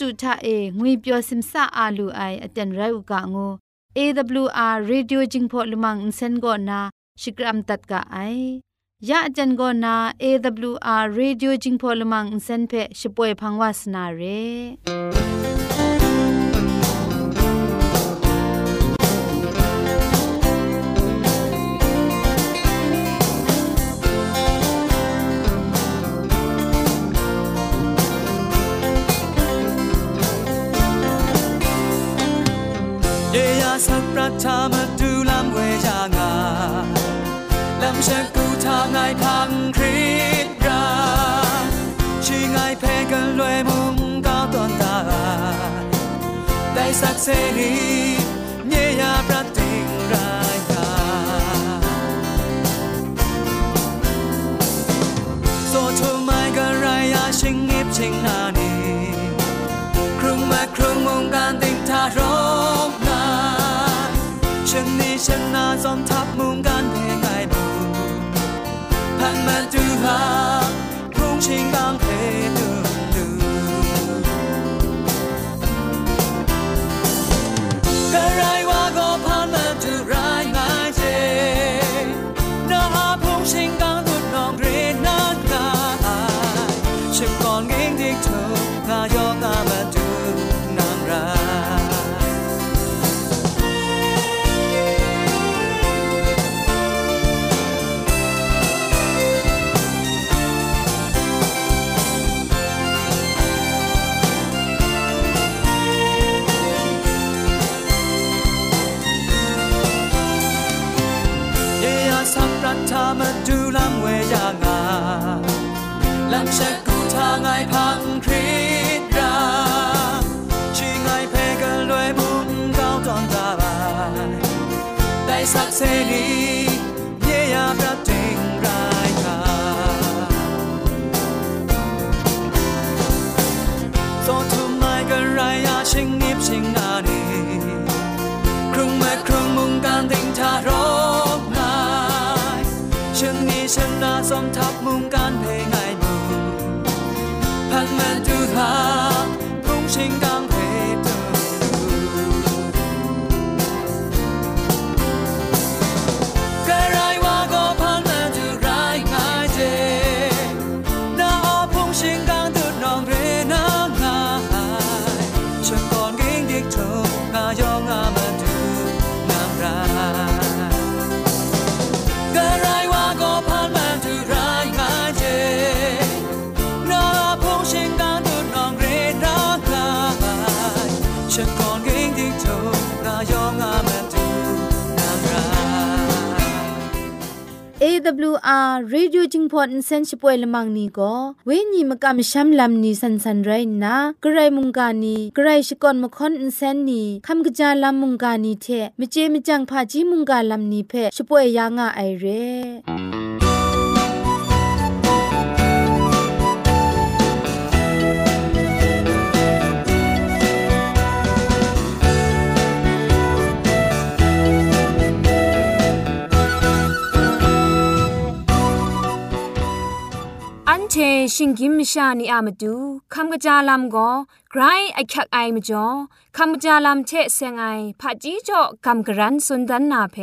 တုထအေငွေပျော်စင်ဆာအာလူအိုင်အတန်ရုတ်ကငို AWR Radio Jingpho Lumang Insen go na Shikram tat ka ai ya ajan go na AWR Radio Jingpho Lumang Insen phe Shipoi phangwa sna re 带 sắc xe đi nhẹ ya brat tình ra ya. So to my ga ra ya sinh nghiệp chinh na ni, krung ma krung mong gan tình tha rong ฉันนี้ฉันนา สักเสนีเยียบระเจงรายกาโซทุมายกันรายาชิงนิบชิงนาดีครึ่งเมื่ครึ่งมุงการติงทารกนายเชิงนี้ชนะสมทับมุงการายฉันก่อนกิ้งดิกโถงายองอามันดูนางรา AWR Radio Jingpot Insensipoy Lamang ni go we ni makam sham lam ni san san rain na grai mungka ni grai shikon makhon insen ni kham gaja lam mungka ni the mje mjang pha ji mungka lam ni phe shpoy ya nga ai re เชชิงกิมชานีอามาดูคำกระจาลำก็ไกรไอคักไอมาจ่อคำกระจาลำเชเซงไอผาจีจ่อคำกระรันสุนดันนาเพ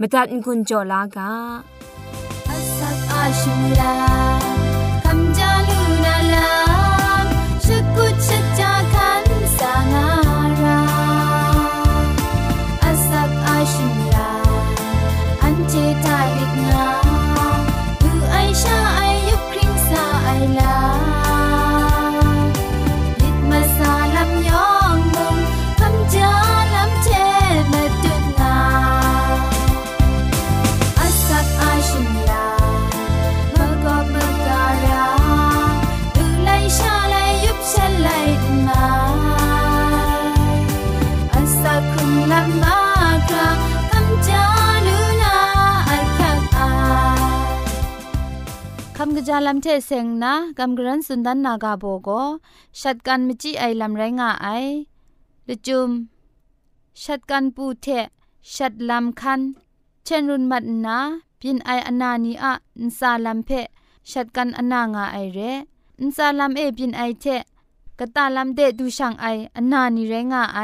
มตัดกุญจ่อลากา จาลัมเทเซงนะกัมกรันสุนดันนากาโบโกชัดกันมจิไอลัมไรงาไอละจุมชัดกันปูเทชัดลำคันเชนรุนมัดนาพินไออนานีอะนซาลัมเพชัดกันอนางาไอเรนซาลัมเอพินไอเทกตาลัมเดดูช่างไออนานีเรงาไอ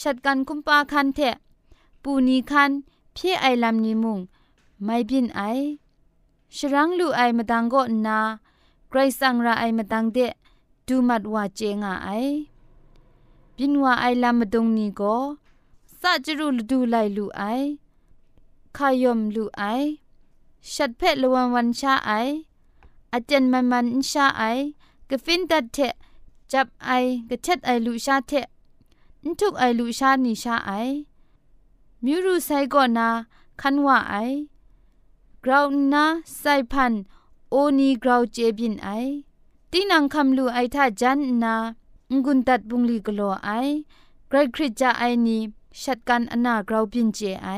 ชัดกันคุมปาคันเทปูนีคันพี่ไอลัมนีมุงไม่พินไอ ชรังลูไอมาตังก็นาไกรสังราไอมาตังเดดูมัดว่าเจงาไอพินว่าไอลัมาดงนีก็สะจรุลดูไลลูไอขายมลูไอชัดเพะละวันวันชาไออาจารย์มันมันชาไอกฟินตัดเทจับไอกะเช็ดไอลูชาเทนทุกไอลูชานีชาไอมิวรูไซก่อนนาคันว่าไอ กราวนาไซพันโอนีกราวเจบินไอตีนังคำลูไอท่าจันนางุนตัดบุงลีกลัวไอเกรกคริจาไอนีชัดกันอนากราวบินเจไอ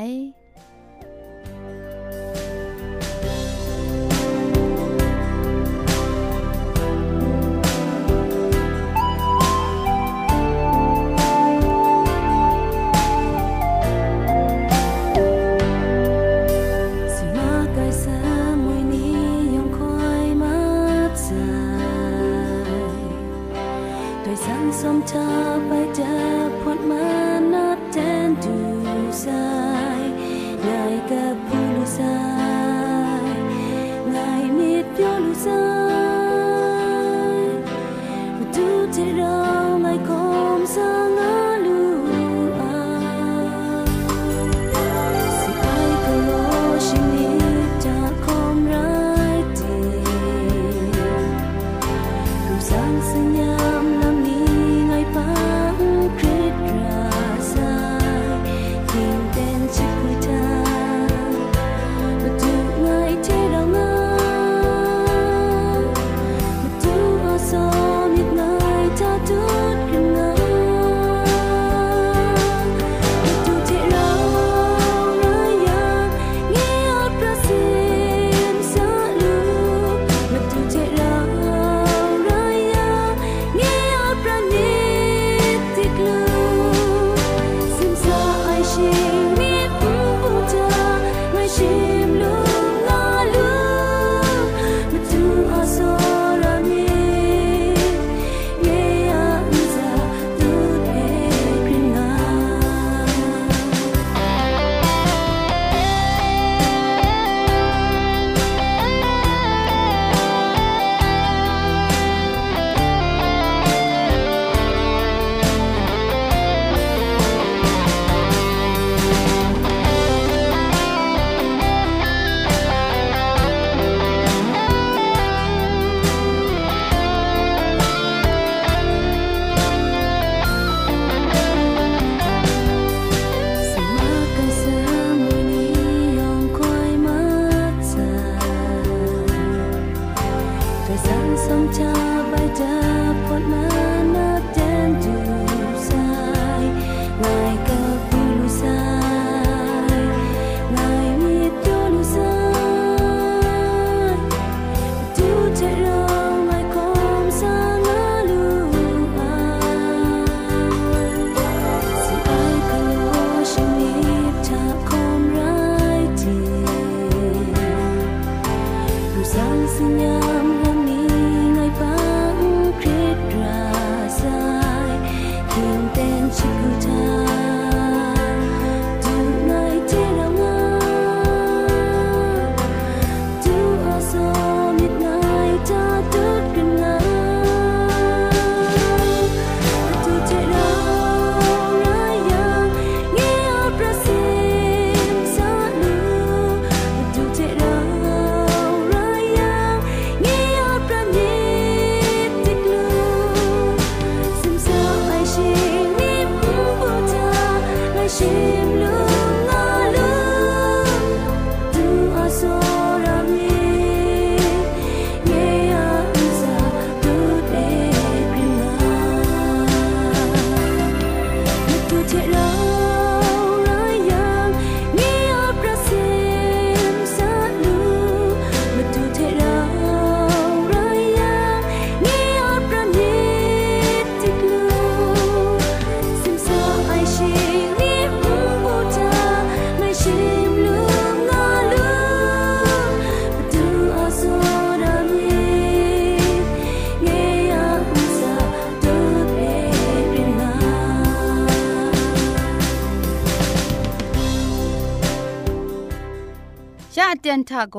ทาโก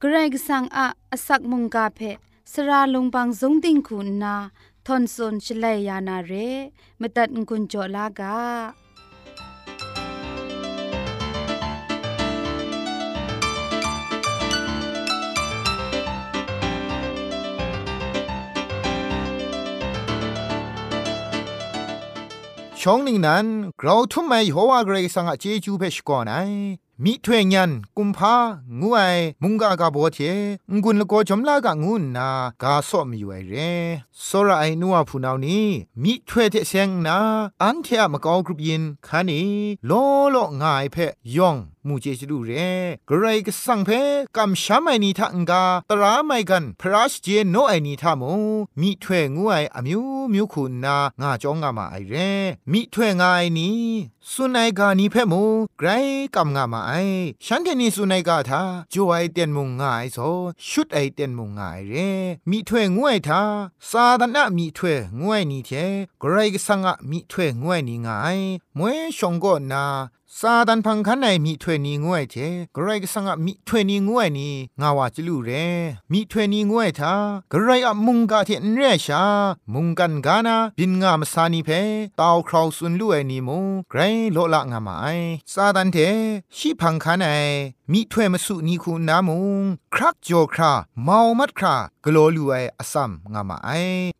เกรกสังอะอสักมุงกาเพสระลงบางสงติงคุณนาทอนซนชลัยยานาเรมตัดกุญจลากาช่องนี้นั้นเราทุ่มไม่หัวเกรสังอาเจจูเพชก่อนไอ มิถวยยันกุมภางูไอมุงกากาโบเทงุนละโกจอมลากะงูนากาสอมอยู่ไอเรสราไอนัวผู้นาวนี้มิถวยเทเซงนาอันเทอะมะกอกรุปยินคานีโลโลง่ายเพย่อง มูเจจดูเรกรก็สั่งเพกัมชามไอนีทังกาตราไม่กันพระชเจโนไอนีทามูมิถวยงูไออมิวมิวคุณนางาจองงามาไอเรมิถวยงายนี้สุนัยกานีเพมูไกรกำงามาไอฉันเทนีสุนัยกาทาจูไอเตียนมุงง่ายโซชุดไอเตียนมุงง่ายเรมีถ้วยงวยทาซาดนะมีถ้วยงวยนีเทกรก็สั่งอะมีถ้วยงวยนีง่ายมวยชงก็นา ซาดันพังคันในมีถ้วยนี้งวยเทกรก็สังมีถ้วยนี้งวยนี่งาวาจิลูเรมีถ้วยนี้งวยทากรอะมุงกาเทนเรชา มุงกันกานาบินงามสานีเพตาวคราวสุนลู่ไอนี่มูไกรโลละงามาไอซาดันเทชิพังคันใน มีถ้วยมาสุนีคูนามุงครักโจคราเมามัดครากโลลูไออซัมงามาไอ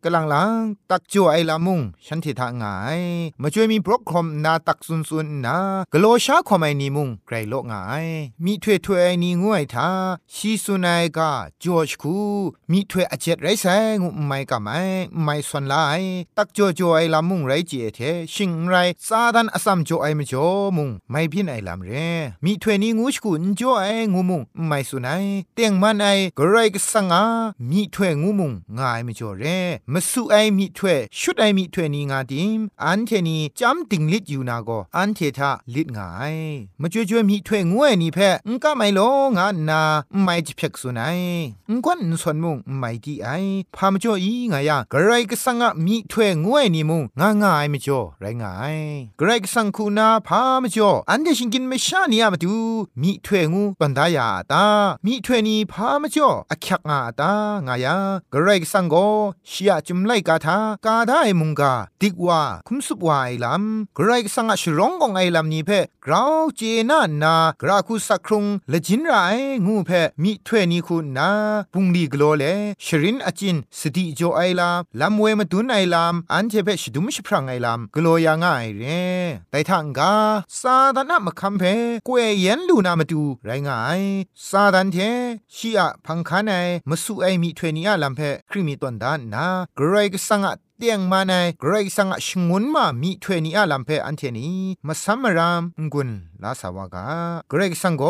กำลังลังตักโจไอละมุงฉันเททางายมาช่วยมีบรอกคอมนาตักซุนซุนนากโลชาคอมไอนีมุงไกรโลงายมีถ้วยถ้วยนีงวยทาชีสุนัยกาจอชคูมีถ้วยอเจ็ดไรแสงุไม่กะไม่ไม่สนไลตักโจโจไอละมุงไรเจเทชิงไรซาดันอซัมโจไอมจ่อมุงไม่พินไอลำเรมีถ้วยนีงูชกุนจ่อไองูมุงไม่สุนัยเตียงมันไอกรกสังอามีถ้วยงูมุงงายไม่จ่อเรมาสุไอมีถ้วยชุดไอมีถ้วยนีงาดิมอันเทนีจำติงลิดอยู่นาโกอันเททาลิดงายมาจ่อจ่อมีถ้วยงูไอนี่เพงก็ไม่ลงานนาไม่จิเพ็กสุนัยงกวนสวนมุงไม่ดีไอพามจ่ออีงายกรกสังอามีถ้วยงูไอนี่มุงงางายไม่จ่อไรงายกรกสังคูนาพามจ่ออันเดชิงกินไม่ชานียมาดูมีถ้วยงูปันดายาตามีถ้วยนี้พามจ่ออักยักงาตางายากรกสังโกชียจุมไลกาทากาได้มุงกาดิกว่าคุมสุบวายลำกรกสังอชร้องกงไอลำนี้เพกราวเจน่านากราคุสักครุงละจินไรงูเพมีถ้วยนี้คุณนาปุงดีกโลเลชรินอจินสติโจไอลำลำเวมาตุนไอลำอันเจเพชดุมชพรังไอลำกโลยาง่ายเรแต่ทางกาซาดานะมะคัมเพกวยเย็นลูนามาดูไรงายซาดันเทชีอะพังคานไอมสุไอมีถ้วยนี้อะลำเพคริมีตอนดานนากรกสังอะ เตียงมาในเกรกสังชงุนมามีถ้วยนี้อาลัมเพอันเทนีมาซัมมรามงุนลาสาวากาเกรกสังโก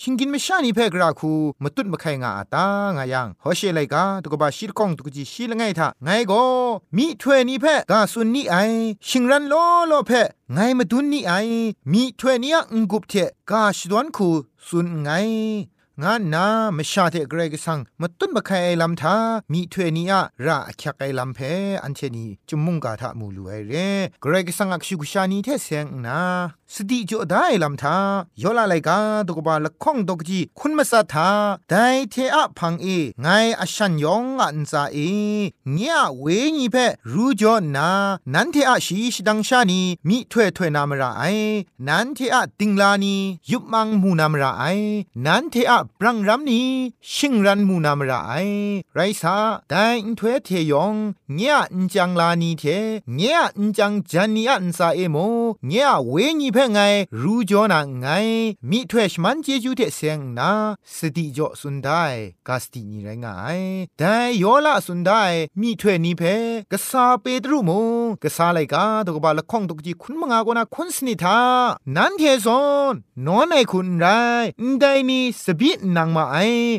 ชิงกินไม่ชานีเพกราคูมาตุดมาไข่งาตางายังฮอเชไลกาตุกบาชิรกองตุกจีชิลไงท่าไงโกมีถ้วยนี้เพกาสุนนี่ไอชิงรันโลโลเพไงมาตุนนี่ไอมีถ้วยนี้งกุบเทกาชดวนคูสุนไง งานนามชาเทเกรกสังมาตุนบะไคไอลำทามีถ้วยนี้อะระคักไอลำเพอันเชนีจุมุงกาทามูลูไอเรเกรกสังอักชุกชานีเทเซงนาสติจ่อได้ลำทายอลาไลกาตุกบาละข้องตกจีคุณมาสัทาไดเทอะพังเอไงอชันยองอันซาเอเงียเวงีเพรูจอนานันเทอะชีชดังชานีมีถ้วยถ้วยนามราไอนันเทอะติงลานียุบมังมูนามราไอนันเทอะปรังรัมนีชิงรันมูนามราไอไรซาไดอินถ้วเทยองเงียอินจังลานีเทเงียอินจังจันนีอันซาเอโมเงียเวงีเพไงรู้จอนาไงมีถ้วยมันเจจูเทเสียงนาสติจ่อสุนได้กาสตินีไรงายแต่ยอละสุนได้มีถ้วยนี้เพกษาเปตรุโมกษาไลกาตกบาละข้องตกจีคุณมงากนาคุณสนิทานันเทซอนนอนไอคุณไรได้นี่สบินางมาไอ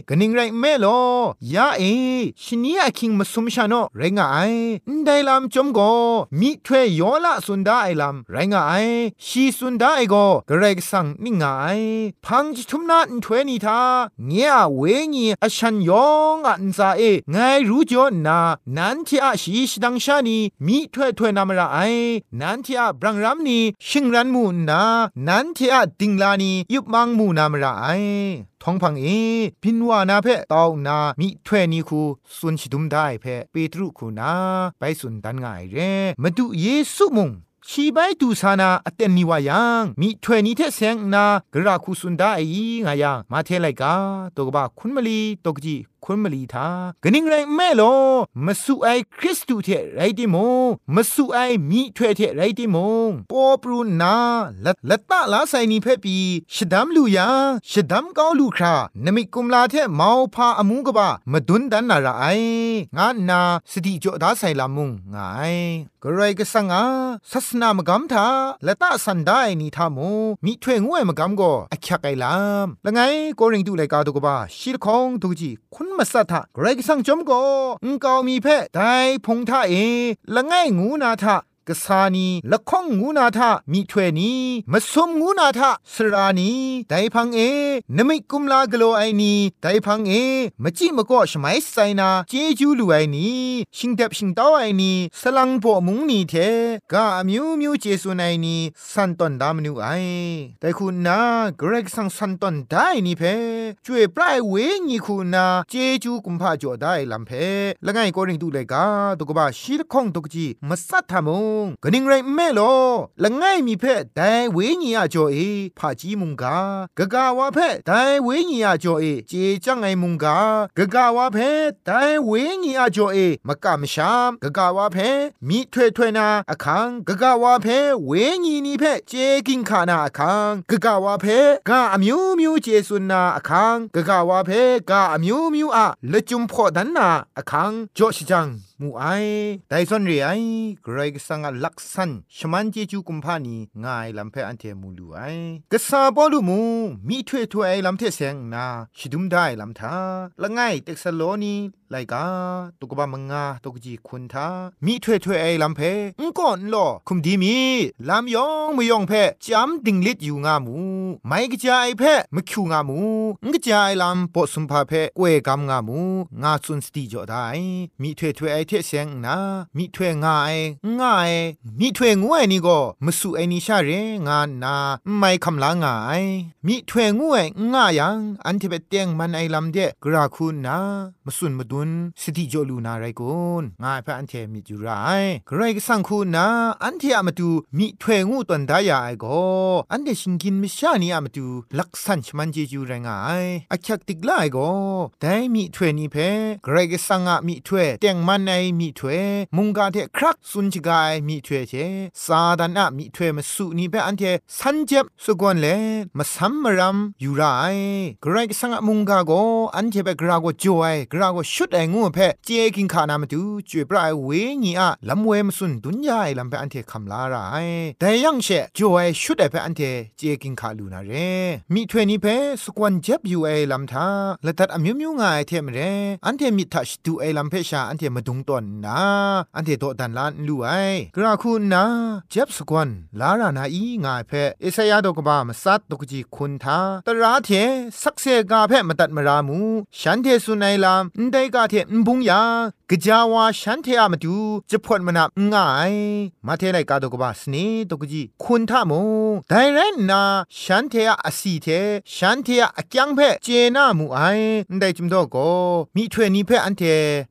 กนิงไรเมโลยาเอชนีอคิงมาสุมชาโนไรงายได้ลำจมโกมีถ้วยยอละสุนได้ลำไรงายชีสุนได้โกกระไรสังนิงายพังจิทุมนาอันถวยนีทาเงียเวงีอชันยองอันซาเอไงรู้จอนานันทีอาชีชดังชานีมีถวยถวยนามระไอนันทีอาบรังรัมนีชิงรันมูนานันทีอาดิงลานียุบมังมูนามระไอ ท้องพังเอพินวานาเพตองนามิถวยนีคูสุนชิดุมได้เพเปตรุคูนาไปสุนดันง่ายเรมาดูเยซูมุงชีไปดูสานาอเตนนิวายังมีถวยนี้เทเซงนากระคูสุนได้อีงายังมาเทไลกาตกบะคุณมลีตกจี คุณมลีทากนิ่งไรแม่โลมาสุไอคริสตูเทไรติโมมาสุไอมีถวยเทไรติโมปอปรูนาละละตะลาไซนีเพปีชดัมลูยาชดัมกาลูครานมิกุมลาเทมาวพาอมูกบะมาดุนดันนาราไองานนาสติจอดาไซลามุงไงกรไรก็สังอาศาสนามกำทาละตะสันได้นี่ทามูมีถวยงวยมกำก็อักยักไอลามละไงก็ริงดูเลยกาตุกบะชีลคองตุกจีคุณมาสัทธะเกรกสังจอมก็อุงกาวมีเพไดพงท่าเอละไงงูนาทะ กษานีละข้องงูนาทามีถ้วยนี้มาสมงูนาทาสรานีไดพังเอนมิกุมลากโลไอนีไดพังเอมจิมก็ชไมไซนาเจจูลูไอนีชิงเดบชิงตาวไอนีสลังโปมุงนีเทกามิวมิวเจสุไนนีสันตอนดามนูไอแต่คุณนาเกรกสังสันตอนได้นี่เพช่วยปลายเวงีคุณนาเจจูกุมพาจ่อได้ลำเพละไงก็ริงดูเลกาตุกบาชีลข้องตุกจีมาสัทธามงกนิงไรแม่โลละไงมีเพแต่เวงีอาจ่อเอผาจีมุงกากะกาวาเพแต่เวงีอาจ่อเอเจจังไงมุงกากะกาวาเพแต่เวงีอาจ่อเอมะกะมชามกะกาวาเพมีถ้วยถ้วยนาอคังกะกาวาเพเวงีนี่เพเจกินขานาอคังกะกาวาเพกาอมิวมิวเจสุนนาอคังกะกาวาเพกาอมิวมิวอะละจุมพอดันนาอคังจ่อชิจังมูไอไดซอนเรีไอเกรกสังลักษันชมันเจจูกุมพานีงายลำเพออันเทมูลูไอกษาบอลูมูมีถ้วยถ้วยลำเทเสงนาชิดุมได้ลำทาละไงเต็กสโลนี ไลกาตุกบะมงงาตุกจีคุณทามีถ้วยถ้วยไอลำเพงก่อนลอคุมดีมีลำยองมยองเพจำดิ่งลิดอยู่งามูไม่กจายเพมคิวงามูงกจายลำปอสุมพาเพกวยกำงามูงาสุนสติจอได้มีถ้วยถ้วยไอเทเสงนามีถ้วยงาไอง่ายมีถ้วยงวยนี่ก็มสุไอนิชาเรงานนาไม่คำลางาย มีถ้วยงวยง่ายังอันที่เป็นเตียงมันไอลำเดกราคุณนามสุนมาดุนสติจลูนาไรกุนง่ายพระอันเทมิจุไรใครก็สังคุณนาอันที่อามาดูมีถ้วยงูตันดายาไอก็อันเดชิงกินมิชานี่อามาดูลักษันชมันเจจูไรงายอักยักติกไลก็แต่มีถ้วยนี้เพใครก็สังอะมีถ้วยเตียงมันไอมีถ้วยมุงกาเทครักสุนจิกายมีถ้วยเชซาดันอะมีถ้วยมาสุนี่เปอันเทสันเจ็บสกวนเลมาซัมมรัมอยู่ไรกรก็สังอมุงกาโกอันเทเปกราโกจอยกราโกชุดไองูเพเจกินขานามาดูจวยปลายเวงีอะลำเวมสุนดุนยายลำเปอันเทคำลาไรแต่ยังเชจอยชุดไอเปอันเทเจกินขาลูนาเรมีถ้วยนี้เพสกวนเจ็บอยู่ไอลำทาและตัดอมิวมิวงายเทมเรอันเทมิทัชดูไอลำเพชาอันเทมาดุงตอนนาอันเทโตดันลานลู่ไอกราคุณนาเจ็บสกวนลารานาอีงายเพเอสยาดกบามสัตตกจีคุณทาตราเทสักเซกาเพมาตัดมารามูฉันเทสุนัยลามไดกาเทนบุงยากจาวาฉันเทอามาดูจะพดมันนับง่ายมาเทไลกาดกบาสเนตกจีคุณทามงไดเรนนาฉันเทอาอสีเทฉันเทอาอจังเพเจนามูไอได้จุมดอกก็มีถ้วยนี้เพอันเท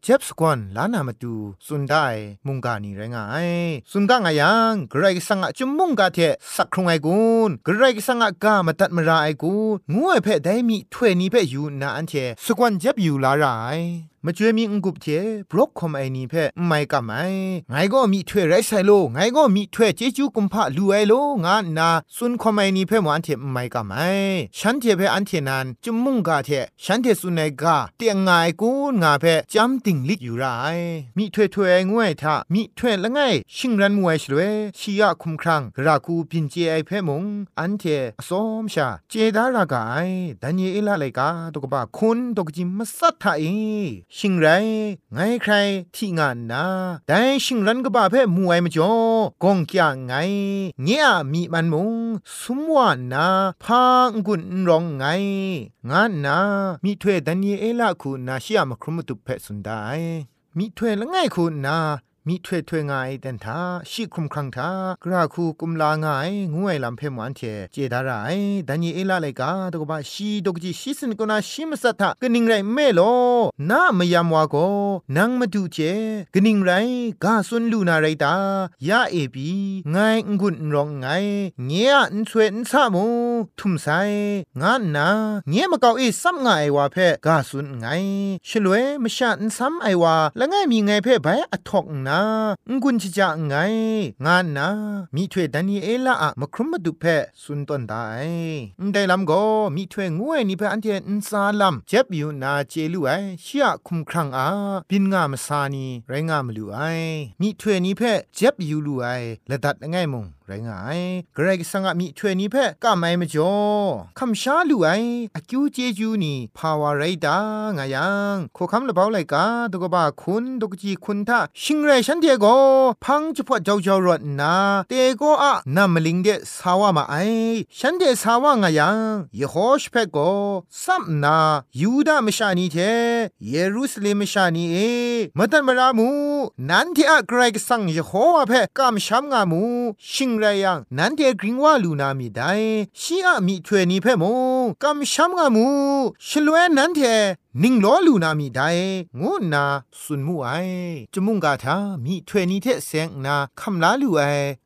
เจ็บสกวนลานามาดูสุนได้มุงกานีไรงายสุนกางายังไกรสังจุมมุงกาเทสักครุงไอกุนไกรสังกามาตัดมาราไอกูงวยเพได้มีถ้วยนี้เพอยู่นาอันเทสกวนเจ็บอยู่ลาไร มาช่วยมีงกุบเทบล็อกคอมไอนีเพไม่กับไม่ไงก็มีถ้วยไรใส่โลไงก็มีถ้วยเจจูกุมพะลูไอโลงานนาซุนคอมไอนีเพมันเทไม่กับไม่ฉันเทเพอันเทนันจมุงกาเทฉันเทสุนัยกาเตียงไงกูงาเพจำติงลิกอยู่ไรมีถ้วยถ้วยงวยทามีถ้วยละไงชิงรันมวยชลเวชียคุมครังราคูพินเจไอเพมงอันเทอสอมชาเจดารากายดันเยเอลาไลกาตกบะคุณตกจิมมัสัทธาเอชิงไรไงใครที่งานนาแต่ชิงรันก็บ้าเพ่มวยมจ่อกงกยางไง เงียมีมันมุงสมวานาพางกุนร้องไง งานนามีถ้วยดันเยเอละคูนาชิยามครุมตุเพสุนได้มีถ้วยละไงคูนา มีถ้วยถ้วยงายแต่ทาชิคุมครังทากราคูกุมลางายงวยลำเพมวันเทเจดารายดันยีเอลาเลกาตกบะชีดกจีชิสนกนาชิมสัทธะกนิงไรเมโลนามยามวาโกนังมาดูเจกนิงไรกาสุนลูนาไรตายาเอปีไงงุนรองไงเงียนช่วยนซามู ทุมไซงานนาเงี้ยมะกาอีซับงาไอวาเพ่กาสุนไงชลวยมชานซัมไอว่าละไงมีไงเพ่ไปอทอกนางุนชิจาไง งานนามีถ้วยดันนีเอลาอะมครุมมาดุเพ่สุนตนได้ได้ลำก็มีถ้วยงวยนี่เพ่อันเทนซาลัมเจ็บอยู่นาเจลูไอเชียคุมครังอาบินงามสานีไรงามลูไอมีถ้วยนี้เพ่เจ็บอยู่ลูไอละดัดไงมงไรงายเกรกสังมีถ้วยนี้เพ่ก็ไม่มจ่อคำชาลูไออคิวเจจูนี่ภาวะไรดางายังโคคำละเบาไลกาตกบ้าคุณตกจีคุณท่าชิงไรฉันเดียโกพังจุพอเจ้าเจ้ารถนาเตโกอะนามลิงเดสาวามาไอฉันเดสาวางายังยโฮชเพโกซัมนายูดามชานีเทเยรูซาเล็มชานีเอมตันมารามูนันที่อะเกรกสังยโฮวาเพ่กามชัมงามูชิงไรยังนันเทกริงว่าลูนามีได้ชีอะมีถวยนี่เพ่มงกามชัมงามูชลวยนันเท นิงล้อลูนามีได้งูนาสุนมูไอจมุงกาทามีถวยนี้เทเซงนาคำลาลูไอ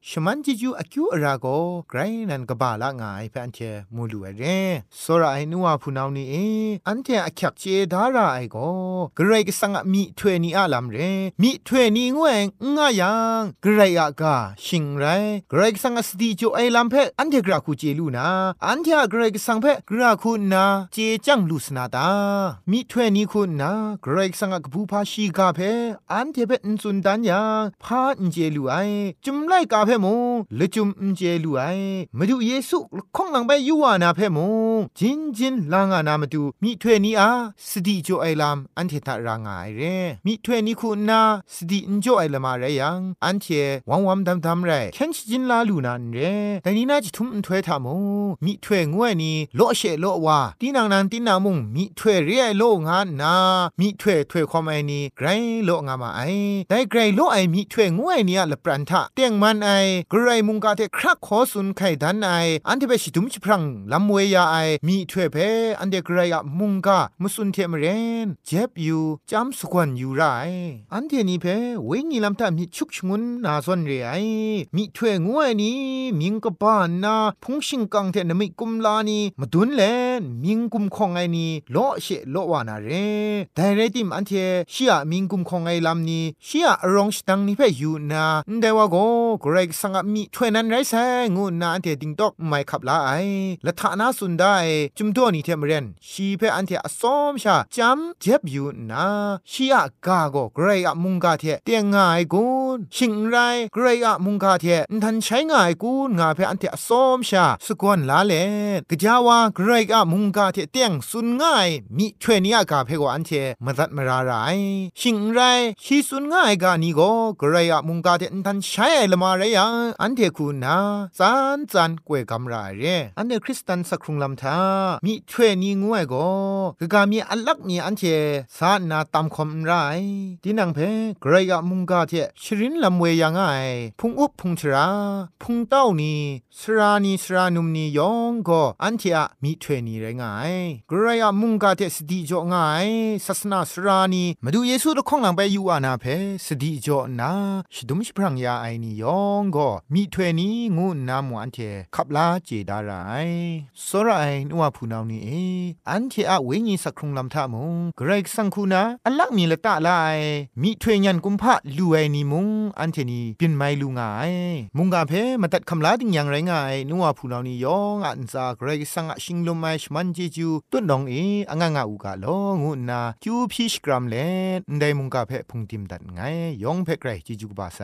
ชมันจิจูอคิวอราโกไกรนันกบาละงายเปอันเทมูลูไอเรสระไอนัวพูนาวนี่เออันเทอคักเจดาราไอโกเกรกสังมีถวยนี้อาลัมเรมีถวยนี้งวยงายังเกรยากาชิงไรเกรกสังสติจูไอลัมเพอันเทกราคูเจลูนาอันเทเกรกสังเพกราคูนาเจจังลูสนาตามีถ้วยนี้คุณนะเกรกสังกบูพาชีกาเพอันเทเปนสุนดันยาพาอินเจลูไอจุมไลกาเพมงเลจุมอินเจลูไอมาดูเยซูคงหลังไปยูวานาเพมงจินจินลางานามาดูมีถ้วยนี้อาสติโจไอลามอันเทตารางายเรมีถ้วยนี้คุณนะสติอินโจไอลมาเรยังอันเทวังวัมดำดำไรแค่นจินลาลูนานเรแต่นี้น่าจะทุ่มถ้วยทามงมีถ้วยงวยนี้โลเชโลวาตีนางนางตีนางมุงมีถ้วยเรียโลงานนามีถ้วยถ้วยความไอนี้ไกรโลงามาไอได้ไกรโลไอมีถ้วยงวยเนี่ยละปรันทะเตียงมันไอไกรมุงกาเทครักขอสุนไข่ดันไออันที่ไปชิดุมชิพรังลำเวียไอมีถ้วยเพอันเดไกรอะมุงกามุสุนเทมเรนเจ็บอยู่จำสกวนอยู่ไรอันเทนี้เพเวงีลำตามีชุกชงุนนาซอนเรไอมีถ้วยงวยนี้มิงกบ้านนาพงชิงกังเทนมิกุมลานีมาดุนเลนมิงกุมคงไอนี้โลเชโลวานาเรแต่เรติมอันเทชียมิงกุมคงไอลำนี้ชียรองสตังนี่เพ่อยู่นาเดว่าโกเกรกสังมีถ้วยนั้นไรแซงูนาอันเทติงตอกไม่ขับลาไอและฐานาสุดได้จุมตัวนี่เทมเรนชีเพ่อันเทอสอมชาจำเจ็บอยู่นาชียกาโกเกรกมุงกาเทเตียงง่ายกุนชิงไรเกรกมุงกาเททันใช้ง่ายกุนงาเพ่อันเทอสอมชาสกวนลาเลกจาวาเกรกมุงกาเทเตียงสุนง่ายมีถ้วยนี้กาเพกอันเทมดัดมราไรชิงไรชีสุนง่ายกานี่ก็กระยะมุงกาเทนทันใช้ละมาเรียอันเทคุณนาจานจันกวยกำไรเรอันเดคริสตันสักครุงลำทามีถ้วยนี้งวยก็กกามีอันลักมีอันเทสานาตามคมไรดินังเพกระยะมุงกาเทชรินลำเวยังไงพุงอุบพุงชราพุงเต้านี่สรานีสรานุมนียองก็อันเทอะมีถ้วยนี้ไรงายกระยะมุงกาเทสติจอง่ายศาสนาสรานีมาดูเยซูตะข้องหลังไปอยู่อานาเพสติจอนาชดุมชพรังยาไอนียองก็มีถ้วยนี้งูนามวันเทขับลาเจดาไรสรไอนัวพูนาวนี่เออันเทอะเวญีสักครุงลำทามงเกรกสังคูนาอันลักมีละตะลายมีถ้วยยันกุมพะลูไอนีมุงอันเทนีเป็นไมลูงายมุงกาเพมาตัดคำลาติงยังไรงายนัวพูนาวนี่ยองอันซาเกรกสังอชิงลมไมชมันเจจูตุนดองเออังงาอูกาโลงูนาจูพีชกรัมเลนได้มุงกาเพพุงติมดัดไงยองเพกไรจิจุกบาไซ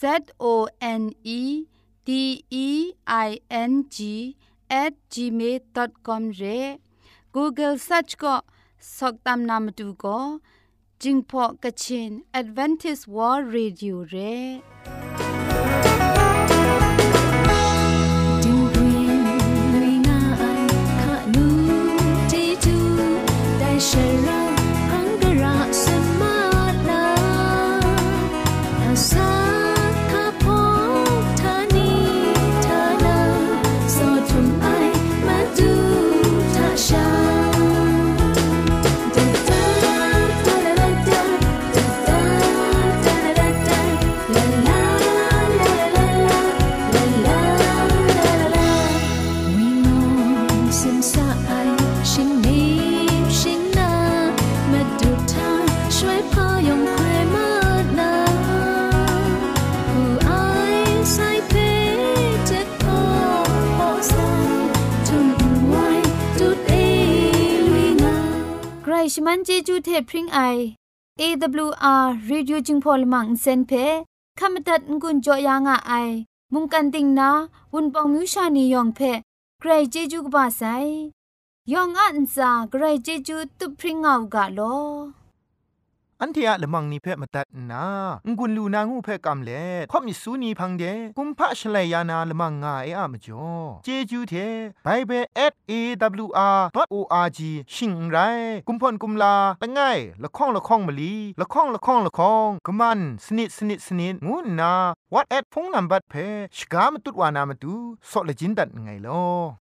Z O N E D E I N G at gmail.com re Google search ก็สอกตามนามดูก็จิงพอกะชิน Advantage World Radio เไว้จุดเอลุยนาใครชมันเจจูเทพริงไอ AWR Radio จิงพอลมังเซนเพขามตัดงุนจอยางอไอ มุงกันติงนาวุนปองมิวชานียองเพใครเจจูกบาไซยองอันซาใครเจจูตุพริงเอากะโล อันเทียละมังนิเพ่มาตัดนางุนลูนางูเพ่กำเล่ข่อมิสูนีพังเดกุมพะชเลยานาละมังงาเออะมจ่อเจจูเทไปเบสเบิล @awr.org ชิงไรกุมพ่นกุมลาละไงละข้องละข้องมะลีละข้องละข้องละข้องกะมันสนิดสนิดสนิดงูนา what at พงนัมบัดเพ่ชกามตุดวานามตุซอเลจินดัดไงลอ